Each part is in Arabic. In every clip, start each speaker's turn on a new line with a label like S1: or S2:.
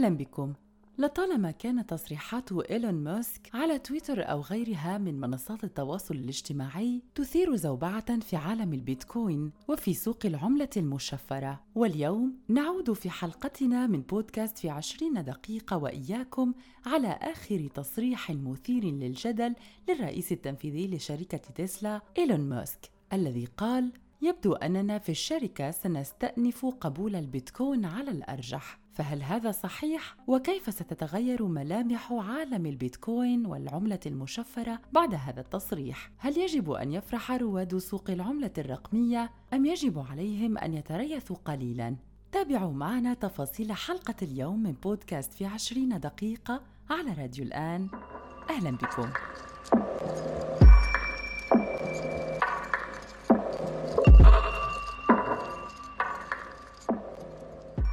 S1: أهلا بكم. لطالما كانت تصريحات إيلون ماسك على تويتر أو غيرها من منصات التواصل الاجتماعي تثير زوبعة في عالم البيتكوين وفي سوق العملة المشفرة. واليوم نعود في حلقتنا من بودكاست في عشرين دقيقة وإياكم على آخر تصريح مثير للجدل للرئيس التنفيذي لشركة تسلا إيلون ماسك الذي قال يبدو أننا في الشركة سنستأنف قبول البيتكوين على الأرجح. فهل هذا صحيح؟ وكيف ستتغير ملامح عالم البيتكوين والعملة المشفرة بعد هذا التصريح؟ هل يجب أن يفرح رواد سوق العملة الرقمية؟ أم يجب عليهم أن يتريثوا قليلا؟ تابعوا معنا تفاصيل حلقة اليوم من بودكاست في عشرين دقيقة على راديو الآن. أهلا بكم.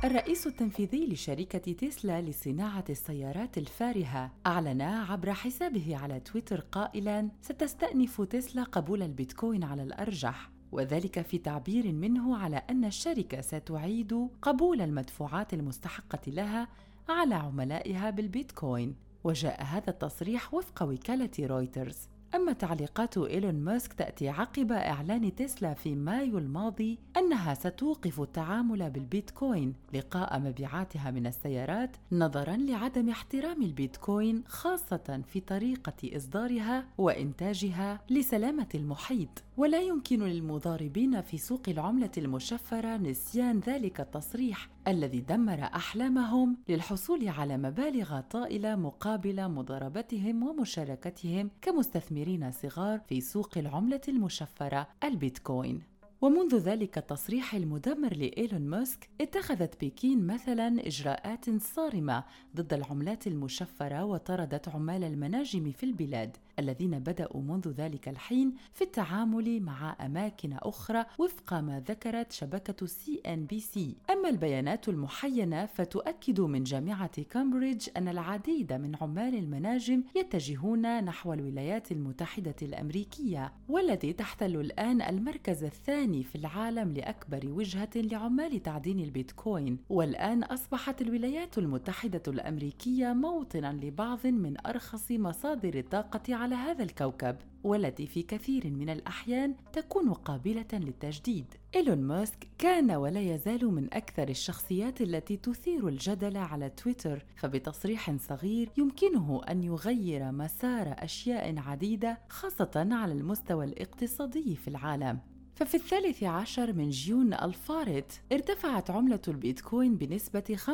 S1: الرئيس التنفيذي لشركة تسلا لصناعة السيارات الفارهة أعلن عبر حسابه على تويتر قائلاً: ستستأنف تسلا قبول البيتكوين على الأرجح، وذلك في تعبير منه على أن الشركة ستعيد قبول المدفوعات المستحقة لها على عملائها بالبيتكوين. وجاء هذا التصريح وفق وكالة رويترز. أما تعليقات إيلون ماسك تأتي عقب إعلان تسلا في مايو الماضي أنها ستوقف التعامل بالبيتكوين لقاء مبيعاتها من السيارات نظرا لعدم احترام البيتكوين خاصة في طريقة إصدارها وإنتاجها لسلامة المحيط. ولا يمكن للمضاربين في سوق العملة المشفرة نسيان ذلك التصريح الذي دمر أحلامهم للحصول على مبالغ طائلة مقابل مضاربتهم ومشاركتهم كمستثمرين صغار في سوق العملة المشفرة البيتكوين. ومنذ ذلك التصريح المدمر لإيلون ماسك اتخذت بكين مثلا إجراءات صارمة ضد العملات المشفرة وطردت عمال المناجم في البلاد. الذين بدأوا منذ ذلك الحين في التعامل مع أماكن أخرى وفق ما ذكرت شبكة سي إن بي سي أما البيانات المحينة فتؤكد من جامعة كامبريدج أن العديد من عمال المناجم يتجهون نحو الولايات المتحدة الأمريكية والتي تحتل الآن المركز الثاني في العالم لأكبر وجهة لعمال تعدين البيتكوين. والآن أصبحت الولايات المتحدة الأمريكية موطنا لبعض من أرخص مصادر الطاقة هذا الكوكب والتي في كثير من الأحيان تكون قابلة للتجديد. إيلون ماسك كان ولا يزال من أكثر الشخصيات التي تثير الجدل على تويتر، فبتصريح صغير يمكنه أن يغير مسار أشياء عديدة خاصة على المستوى الاقتصادي في العالم. ففي الثالث عشر من جيون الفارط ارتفعت عملة البيتكوين بنسبة 5.1%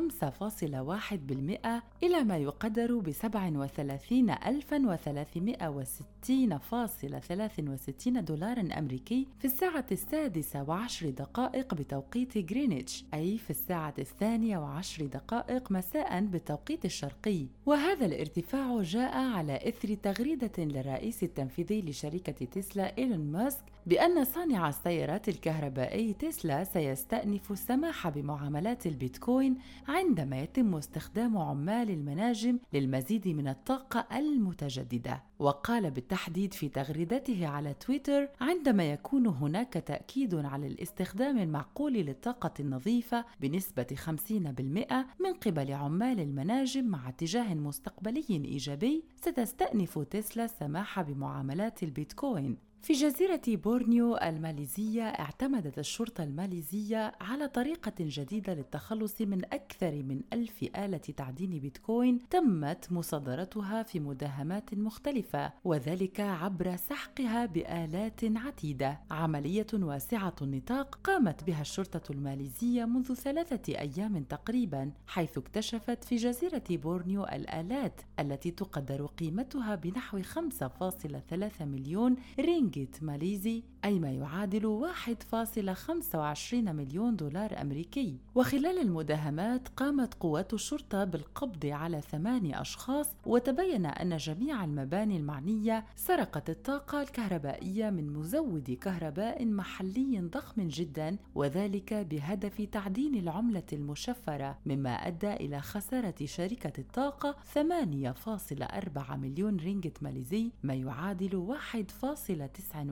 S1: إلى ما يقدر ب 37360.63 دولارا أمريكي في الساعة السادسة وعشر دقائق بتوقيت غرينتش أي في الساعة الثانية وعشر دقائق مساء بالتوقيت الشرقي. وهذا الارتفاع جاء على إثر تغريدة للرئيس التنفيذي لشركة تسلا إيلون ماسك بأن صانع السيارات الكهربائي تسلا سيستأنف السماح بمعاملات البيتكوين عندما يتم استخدام عمال المناجم للمزيد من الطاقة المتجددة. وقال بالتحديد في تغريدته على تويتر عندما يكون هناك تأكيد على الاستخدام المعقول للطاقة النظيفة بنسبة 50% من قبل عمال المناجم مع اتجاه مستقبلي إيجابي ستستأنف تسلا السماح بمعاملات البيتكوين. في جزيرة بورنيو الماليزية اعتمدت الشرطة الماليزية على طريقة جديدة للتخلص من أكثر من ألف آلة تعدين بيتكوين تمت مصادرتها في مداهمات مختلفة وذلك عبر سحقها بآلات عديدة عملية واسعة النطاق قامت بها الشرطة الماليزية منذ ثلاثة أيام تقريبا حيث اكتشفت في جزيرة بورنيو الآلات التي تقدر قيمتها بنحو 5.3 مليون رينج رينجيت ماليزي أي ما يعادل 1.25 مليون دولار أمريكي. وخلال المداهمات قامت قوات الشرطة بالقبض على ثماني أشخاص وتبين أن جميع المباني المعنية سرقت الطاقة الكهربائية من مزود كهرباء محلي ضخم جدا وذلك بهدف تعدين العملة المشفرة مما أدى إلى خسارة شركة الطاقة 8.4 مليون رينجت ماليزي ما يعادل 1.9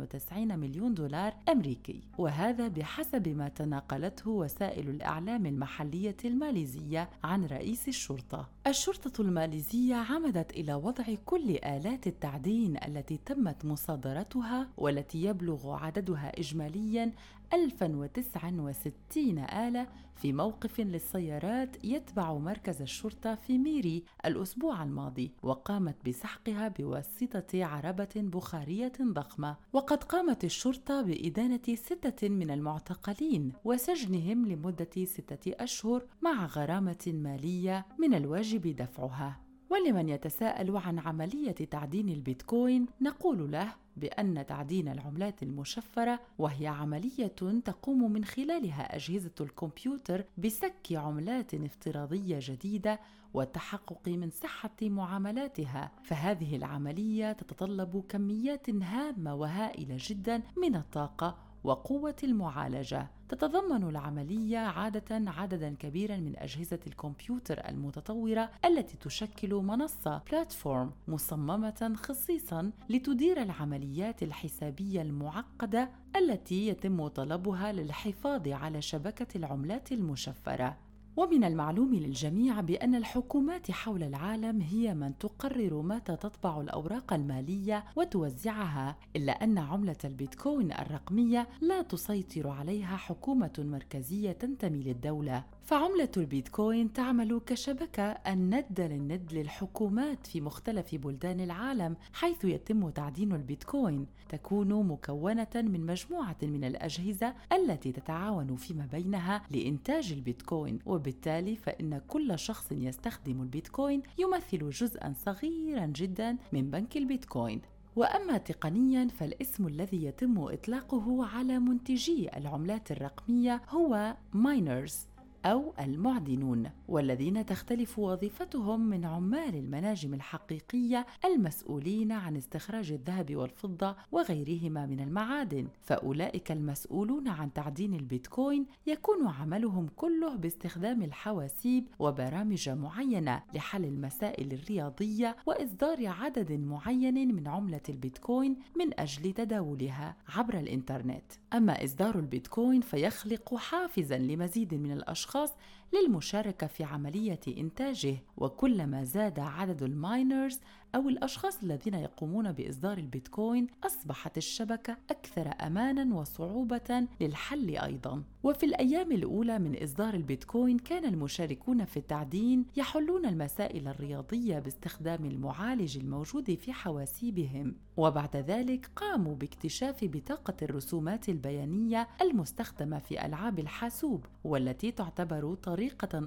S1: 99 مليون دولار أمريكي وهذا بحسب ما تناقلته وسائل الإعلام المحلية الماليزية عن رئيس الشرطة. الشرطة الماليزية عمدت إلى وضع كل آلات التعدين التي تمت مصادرتها والتي يبلغ عددها إجمالياً 1069 آلة في موقف للسيارات يتبع مركز الشرطة في ميري الأسبوع الماضي وقامت بسحقها بواسطة عربة بخارية ضخمة. وقد قامت الشرطة بإدانة ستة من المعتقلين وسجنهم لمدة ستة أشهر مع غرامة مالية من الواجب دفعها. ولمن يتساءل عن عملية تعدين البيتكوين نقول له بأن تعدين العملات المشفرة وهي عملية تقوم من خلالها أجهزة الكمبيوتر بسك عملات افتراضية جديدة والتحقق من صحة معاملاتها، فهذه العملية تتطلب كميات هامة وهائلة جدا من الطاقة وقوة المعالجة. تتضمن العملية عادة عددا كبيرا من أجهزة الكمبيوتر المتطورة التي تشكل منصة بلاتفورم مصممة خصيصا لتدير العمليات الحسابية المعقدة التي يتم طلبها للحفاظ على شبكة العملات المشفرة. ومن المعلوم للجميع بأن الحكومات حول العالم هي من تقرر متى تطبع الأوراق المالية وتوزعها، إلا أن عملة البيتكوين الرقمية لا تسيطر عليها حكومة مركزية تنتمي للدولة، فعملة البيتكوين تعمل كشبكة الند للند للحكومات في مختلف بلدان العالم حيث يتم تعدين البيتكوين. تكون مكونة من مجموعة من الأجهزة التي تتعاون فيما بينها لإنتاج البيتكوين. وبالتالي فإن كل شخص يستخدم البيتكوين يمثل جزءا صغيرا جدا من بنك البيتكوين. وأما تقنيا فالاسم الذي يتم إطلاقه على منتجي العملات الرقمية هو ماينرز. أو المعدنون والذين تختلف وظيفتهم من عمال المناجم الحقيقية المسؤولين عن استخراج الذهب والفضة وغيرهما من المعادن. فأولئك المسؤولون عن تعدين البيتكوين يكون عملهم كله باستخدام الحواسيب وبرامج معينة لحل المسائل الرياضية وإصدار عدد معين من عملة البيتكوين من أجل تداولها عبر الإنترنت. أما إصدار البيتكوين فيخلق حافزا لمزيد من الأشخاص اشخاص للمشاركة في عملية إنتاجه وكلما زاد عدد الماينرز أو الأشخاص الذين يقومون بإصدار البيتكوين أصبحت الشبكة أكثر أمانا وصعوبة للحل أيضا. وفي الأيام الأولى من إصدار البيتكوين كان المشاركون في التعدين يحلون المسائل الرياضية باستخدام المعالج الموجود في حواسيبهم. وبعد ذلك قاموا باكتشاف بطاقة الرسومات البيانية المستخدمة في ألعاب الحاسوب والتي تعتبر طريقة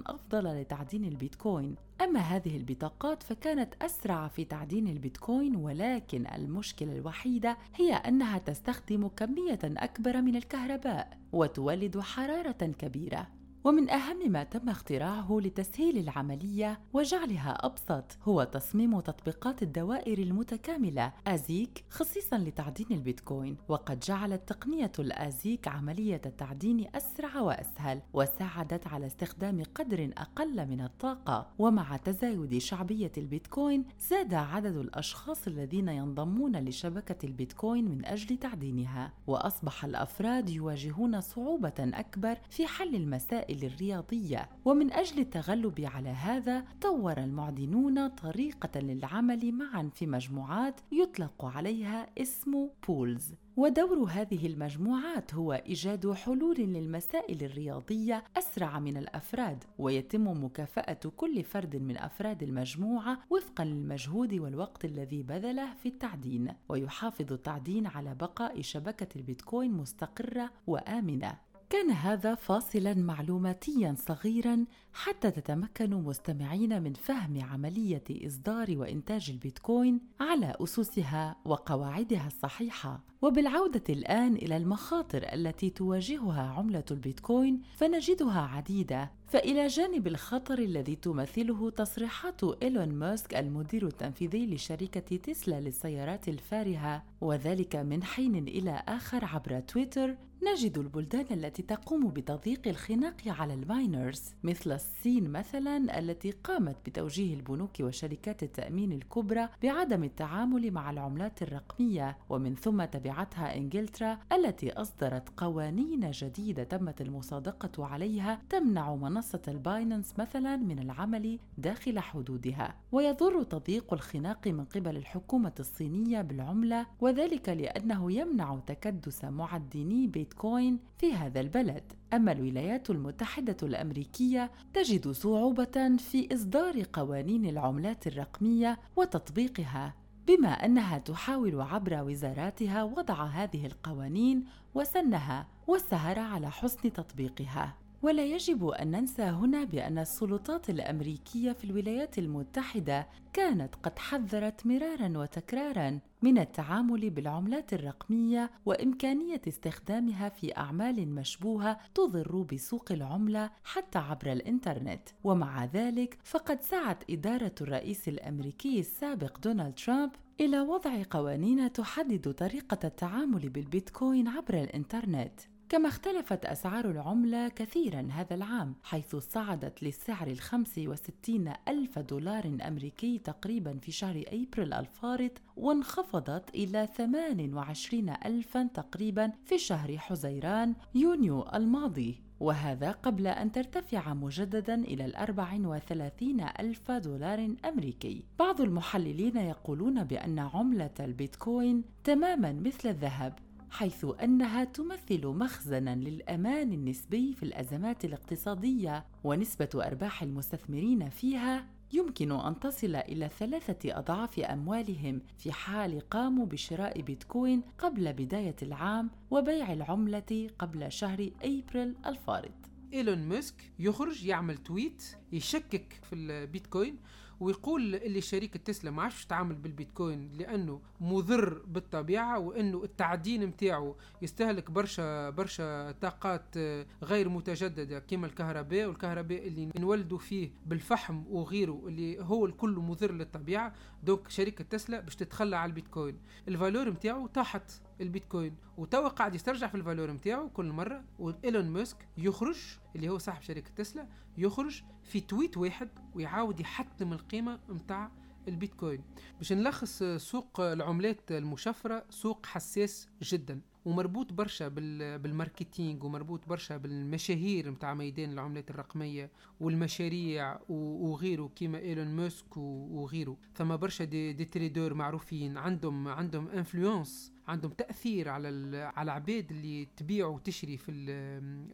S1: أفضل لتعدين البيتكوين. أما هذه البطاقات فكانت أسرع في تعدين البيتكوين ولكن المشكلة الوحيدة هي أنها تستخدم كمية أكبر من الكهرباء وتولد حرارة كبيرة. ومن أهم ما تم اختراعه لتسهيل العملية وجعلها أبسط هو تصميم تطبيقات الدوائر المتكاملة آزيك خصيصا لتعدين البيتكوين وقد جعلت تقنية الآزيك عملية التعدين أسرع وأسهل وساعدت على استخدام قدر أقل من الطاقة. ومع تزايد شعبية البيتكوين زاد عدد الأشخاص الذين ينضمون لشبكة البيتكوين من أجل تعدينها. وأصبح الأفراد يواجهون صعوبة أكبر في حل المسائل الوسائل الرياضية ومن أجل التغلب على هذا طور المعدنون طريقة للعمل معا في مجموعات يطلق عليها اسم بولز ودور هذه المجموعات هو إيجاد حلول للمسائل الرياضية أسرع من الأفراد ويتم مكافأة كل فرد من أفراد المجموعة وفقا للمجهود والوقت الذي بذله في التعدين ويحافظ التعدين على بقاء شبكة البيتكوين مستقرة وآمنة. كان هذا فاصلا معلوماتيا صغيرا حتى تتمكن مستمعين من فهم عملية إصدار وإنتاج البيتكوين على أسسها وقواعدها الصحيحة. وبالعودة الآن إلى المخاطر التي تواجهها عملة البيتكوين فنجدها عديدة. فإلى جانب الخطر الذي تمثله تصريحات إيلون ماسك المدير التنفيذي لشركة تسلا للسيارات الفارهة وذلك من حين إلى آخر عبر تويتر نجد البلدان التي تقوم بتضييق الخناق على ال miners مثل الصين مثلا التي قامت بتوجيه البنوك وشركات التأمين الكبرى بعدم التعامل مع العملات الرقمية ومن ثم تبعتها إنجلترا التي أصدرت قوانين جديدة تمت المصادقة عليها تمنع منصة ال Binance مثلا من العمل داخل حدودها. ويضر تضييق الخناق من قبل الحكومة الصينية بالعملة وذلك لأنه يمنع تكدس معدني بيتكوين في هذا البلد. أما الولايات المتحدة الأمريكية تجد صعوبة في إصدار قوانين العملات الرقمية وتطبيقها بما أنها تحاول عبر وزاراتها وضع هذه القوانين وسنها والسهر على حسن تطبيقها. ولا يجب أن ننسى هنا بأن السلطات الأمريكية في الولايات المتحدة كانت قد حذرت مرارا وتكرارا من التعامل بالعملات الرقمية وإمكانية استخدامها في أعمال مشبوهة تضر بسوق العملة حتى عبر الإنترنت. ومع ذلك فقد سعت إدارة الرئيس الأمريكي السابق دونالد ترامب إلى وضع قوانين تحدد طريقة التعامل بالبيتكوين عبر الإنترنت. كما اختلفت أسعار العملة كثيرا هذا العام حيث صعدت للسعر الخمس وستين ألف دولار أمريكي تقريبا في شهر أبريل الفارط وانخفضت إلى ثمان وعشرين ألفا تقريبا في شهر حزيران يونيو الماضي. وهذا قبل أن ترتفع مجددا إلى الأربع وثلاثين ألف دولار أمريكي. بعض المحللين يقولون بأن عملة البيتكوين تماما مثل الذهب حيث أنها تمثل مخزنا للأمان النسبي في الأزمات الاقتصادية ونسبة أرباح المستثمرين فيها يمكن أن تصل إلى ثلاثة أضعاف أموالهم في حال قاموا بشراء بيتكوين قبل بداية العام وبيع العملة قبل شهر أبريل الفارط
S2: إيلون ماسك يخرج يعمل تويت يشكك في البيتكوين ويقول اللي شركه تسلا ما عادش تتعامل بالبيتكوين لأنه مضر بالطبيعة وإنه التعدين نتاعو يستهلك برشا برشا طاقات غير متجددة كما الكهرباء والكهرباء اللي نولدوا فيه بالفحم وغيره اللي هو الكل مضر للطبيعة. donc شركه تسلا باش تتخلى على البيتكوين. ال valeur نتاعو طاحت البيتكوين. وتوا قاعد يسترجع في ال valeur نتاعو كل مرة وإيلون ماسك يخرج اللي هو صاحب شركة تسلا يخرج في tweet واحد ويعاود يحطم القيمة نتاع البيتكوين. باش نلخص سوق العملات المشفرة سوق حساس جدا ومربوط برشا بال marketing ومربوط برشا بالمشاهير نتاع ميدان العملات الرقمية والمشاريع وغيره كيما إيلون ماسك وغيره. ثم برشا des, des traders معروفين عندهم عندهم influence عندهم تأثير على على العباد اللي تبيع وتشري في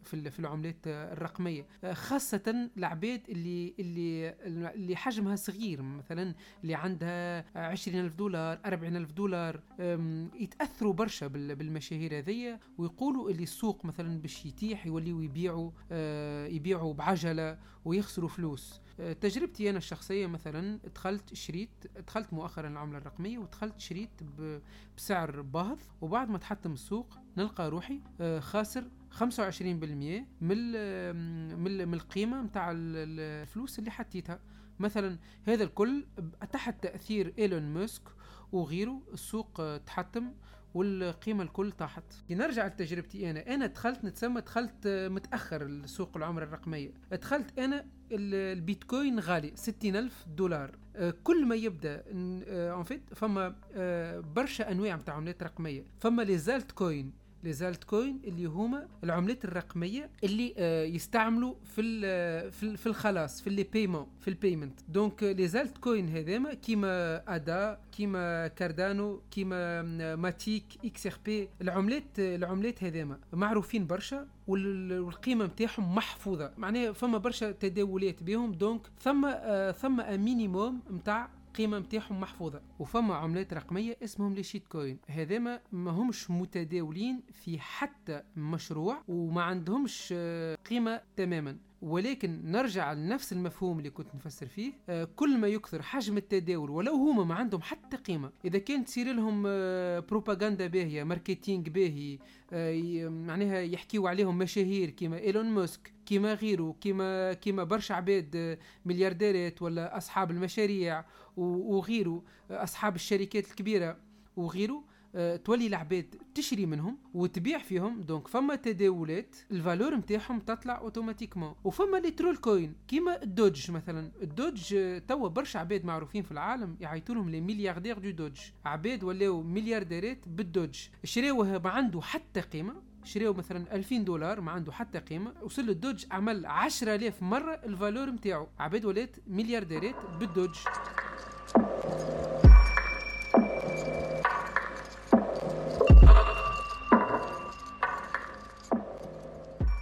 S2: في في العملات الرقمية. خاصة العباد اللي اللي اللي حجمها صغير مثلا اللي عندها 20000 دولار 40000 دولار يتأثروا برشا بالمشاهير هذيا ويقولوا اللي السوق مثلا باش يتيح يوليوا يبيعوا آه، يبيعوا بعجلة ويخسروا فلوس. تجربتي أنا الشخصية مثلا دخلت شريت دخلت مؤخرا العملة الرقمية ودخلت شريت بسعر باهظ وبعد ما تحطم السوق نلقى روحي آه، خاسر 25% من من القيمة نتاع الفلوس اللي حطيتها. مثلا هذا الكل تحت تأثير إيلون ماسك وغيره السوق تحطم والقيمة الكل طاحت نرجع لتجربتي أنا. أنا دخلت نتسمى دخلت متأخر لسوق العملة الرقمية. دخلت أنا البيتكوين غالي ستين ألف دولار. آه، كل ما يبدأ en fait آه، فما آه، برشا أنواع نتاع عملات رقمية. فما les altcoins اللي هما العملات الرقمية اللي آه يستعملوا في في, في الخلاص في les paiements في ال payment donc les altcoins هذاما كيما أدا كيما كاردانو كيما ماتيك XRP العملات العملات هذاما معروفين برشا والقيمة نتاعهم محفوظة. معناها فما برشا تداولات بهم. donc ثم آه ثم minimum نتاع القيمه نتاعهم محفوظة. وفما عملات رقمية اسمهم les shitcoins هذاما ما همش متداولين في حتى مشروع وما عندهمش آه، قيمة تماما. ولكن نرجع لنفس المفهوم اللي كنت نفسر فيه آه كل ما يكثر حجم التداول ولو هما ما عندهم حتى قيمة. إذا كانت تصير لهم آه بروباغندا باهية ماركتينغ باهي آه معناها يحكيوا عليهم مشاهير كيما ايلون ماسك كيما غيره كيما كيما برشا عباد آه، مليارديرات ولا أصحاب المشاريع وغيره آه، أصحاب الشركات الكبيرة وغيره. آه، تولي العباد تشري منهم وتبيع فيهم. donc فما تداولات ال valeur نتاعهم تطلع automatiquement. وفما les troll coins كيما الدوج مثلا. الدوج توا برشا عباد معروفين في العالم يعيطوا لهم les milliardaires de Doge. عباد ولاو مليارديرات بالدوج. شراوه ما عنده حتى قيمة. شريو مثلا 2000 دولار ما عنده حتى قيمة. وصل الدوج عمل 10000 مرة ال valeur نتاعو. عباد ولات مليارديرات بالدوج.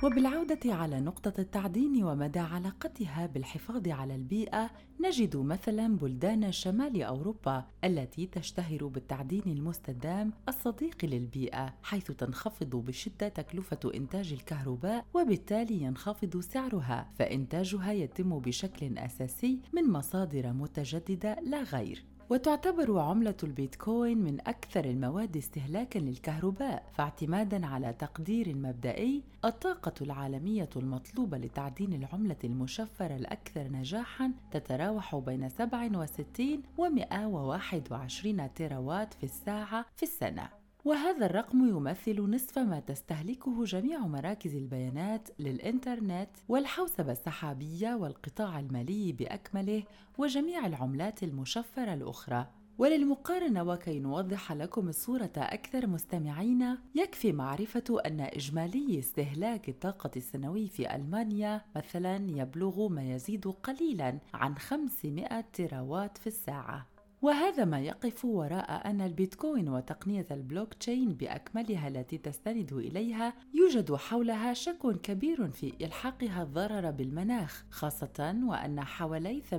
S1: وبالعودة على نقطة التعدين ومدى علاقتها بالحفاظ على البيئة نجد مثلا بلدان شمال أوروبا التي تشتهر بالتعدين المستدام الصديق للبيئة حيث تنخفض بشدة تكلفة إنتاج الكهرباء وبالتالي ينخفض سعرها فإنتاجها يتم بشكل أساسي من مصادر متجددة لا غير. وتعتبر عملة البيتكوين من أكثر المواد استهلاكًا للكهرباء، فاعتمادًا على تقدير مبدئي، الطاقة العالمية المطلوبة لتعدين العملة المشفرة الأكثر نجاحًا تتراوح بين 67 و 121 تيراوات في الساعة في السنة. وهذا الرقم يمثل نصف ما تستهلكه جميع مراكز البيانات للإنترنت والحوسبة السحابية والقطاع المالي بأكمله وجميع العملات المشفرة الأخرى. وللمقارنة وكي نوضح لكم الصورة أكثر مستمعين يكفي معرفة أن إجمالي استهلاك الطاقة السنوي في ألمانيا مثلا يبلغ ما يزيد قليلا عن 500 تيراوات في الساعة. وهذا ما يقف وراء أن البيتكوين وتقنية البلوك تشين بأكملها التي تستند إليها يوجد حولها شك كبير في إلحاقها الضرر بالمناخ خاصة وأن حوالي 80%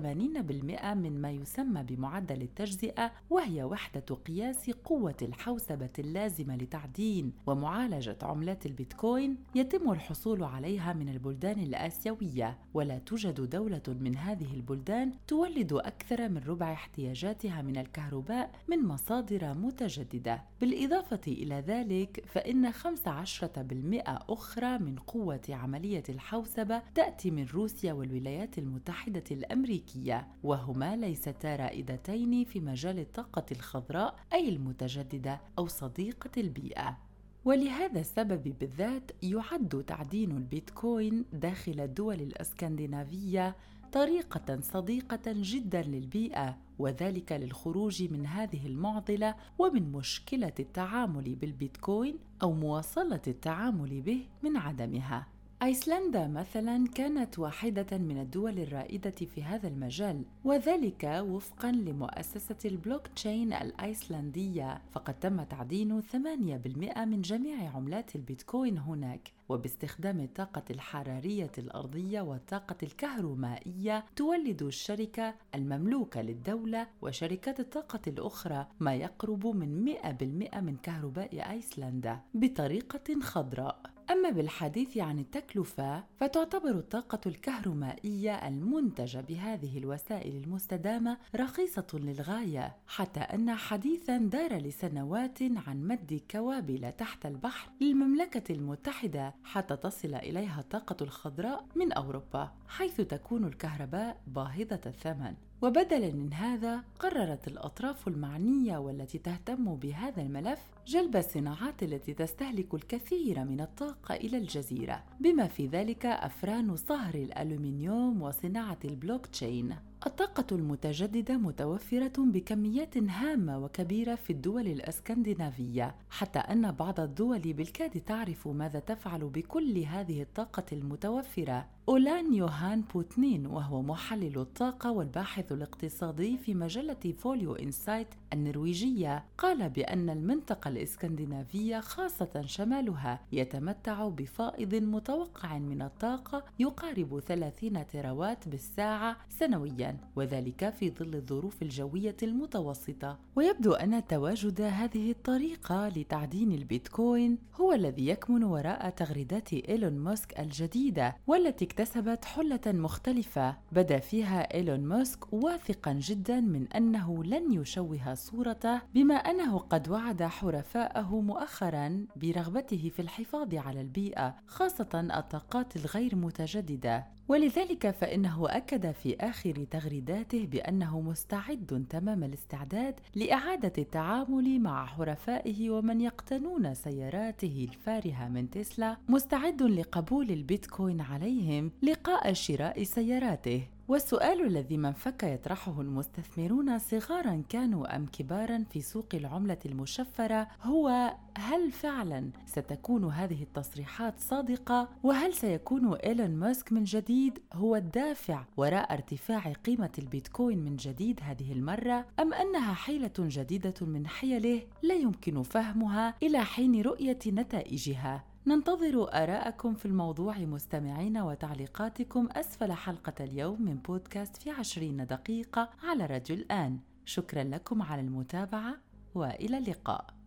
S1: من ما يسمى بمعدل التجزئة وهي وحدة قياس قوة الحوسبة اللازمة لتعدين. ومعالجة عملات البيتكوين يتم الحصول عليها من البلدان الآسيوية. ولا توجد دولة من هذه البلدان تولد أكثر من ربع احتياجاتها نفسها من الكهرباء من مصادر متجددة. بالإضافة إلى ذلك فإن 15% أخرى من قوة عملية الحوسبة تأتي من روسيا والولايات المتحدة الأمريكية وهما ليستا رائدتين في مجال الطاقة الخضراء أي المتجددة أو صديقة البيئة. ولهذا السبب بالذات يعد تعدين البيتكوين داخل الدول الإسكندنافية طريقة صديقة جدا للبيئة وذلك للخروج من هذه المعضلة ومن مشكلة التعامل بالبيتكوين أو مواصلة التعامل به من عدمها. أيسلندا مثلا كانت واحدة من الدول الرائدة في هذا المجال وذلك وفقا لمؤسسة البلوك تشين الأيسلندية. فقد تم تعدين 8% من جميع عملات البيتكوين هناك. وباستخدام الطاقة الحرارية الأرضية والطاقة الكهرومائية تولد الشركة المملوكة للدولة وشركات الطاقة الأخرى ما يقرب من 100% من كهرباء أيسلندا بطريقة خضراء. أما بالحديث عن التكلفة فتعتبر الطاقة الكهرومائية المنتجة بهذه الوسائل المستدامة رخيصة للغاية حتى أن حديثا دار لسنوات عن مد كوابل تحت البحر للمملكة المتحدة حتى تصل إليها الطاقة الخضراء من أوروبا حيث تكون الكهرباء باهظة الثمن. وبدلا من هذا قررت الأطراف المعنية والتي تهتم بهذا الملف جلب الصناعات التي تستهلك الكثير من الطاقة إلى الجزيرة بما في ذلك أفران صهر الألومنيوم وصناعة البلوك تشين الطاقة المتجددة متوفرة بكميات هامة وكبيرة في الدول الإسكندنافية، حتى أن بعض الدول بالكاد تعرف ماذا تفعل بكل هذه الطاقة المتوفرة. أولان يوهان بوتنين وهو محلل الطاقة والباحث الاقتصادي في مجلة فوليو إنسايت النرويجية قال بأن المنطقة الإسكندنافية خاصة شمالها يتمتع بفائض متوقع من الطاقة يقارب 30 تراوات بالساعة سنويا وذلك في ظل الظروف الجوية المتوسطة. ويبدو أن تواجد هذه الطريقة لتعدين البيتكوين هو الذي يكمن وراء تغريدات إيلون ماسك الجديدة والتي اكتسبت حلة مختلفة بدا فيها إيلون ماسك واثقا جدا من أنه لن يشوه صورته بما أنه قد وعد حرفاءه مؤخرا برغبته في الحفاظ على البيئة خاصة الطاقات الغير متجددة. ولذلك فإنه أكد في آخر تغريداته بأنه مستعد تمام الاستعداد لإعادة التعامل مع حرفائه ومن يقتنون سياراته الفارهة من تسلا مستعد لقبول البيتكوين عليهم لقاء شراء سياراته. والسؤال الذي من فك يطرحه المستثمرون صغارا كانوا أم كبارا في سوق العملة المشفرة هو هل فعلا ستكون هذه التصريحات صادقة؟ وهل سيكون إيلون ماسك من جديد هو الدافع وراء ارتفاع قيمة البيتكوين من جديد هذه المرة؟ أم أنها حيلة جديدة من حيله لا يمكن فهمها إلى حين رؤية نتائجها؟ ننتظر آراءكم في الموضوع مستمعين وتعليقاتكم أسفل حلقة اليوم من بودكاست في عشرين دقيقة على راديو الآن. شكرا لكم على المتابعة وإلى اللقاء.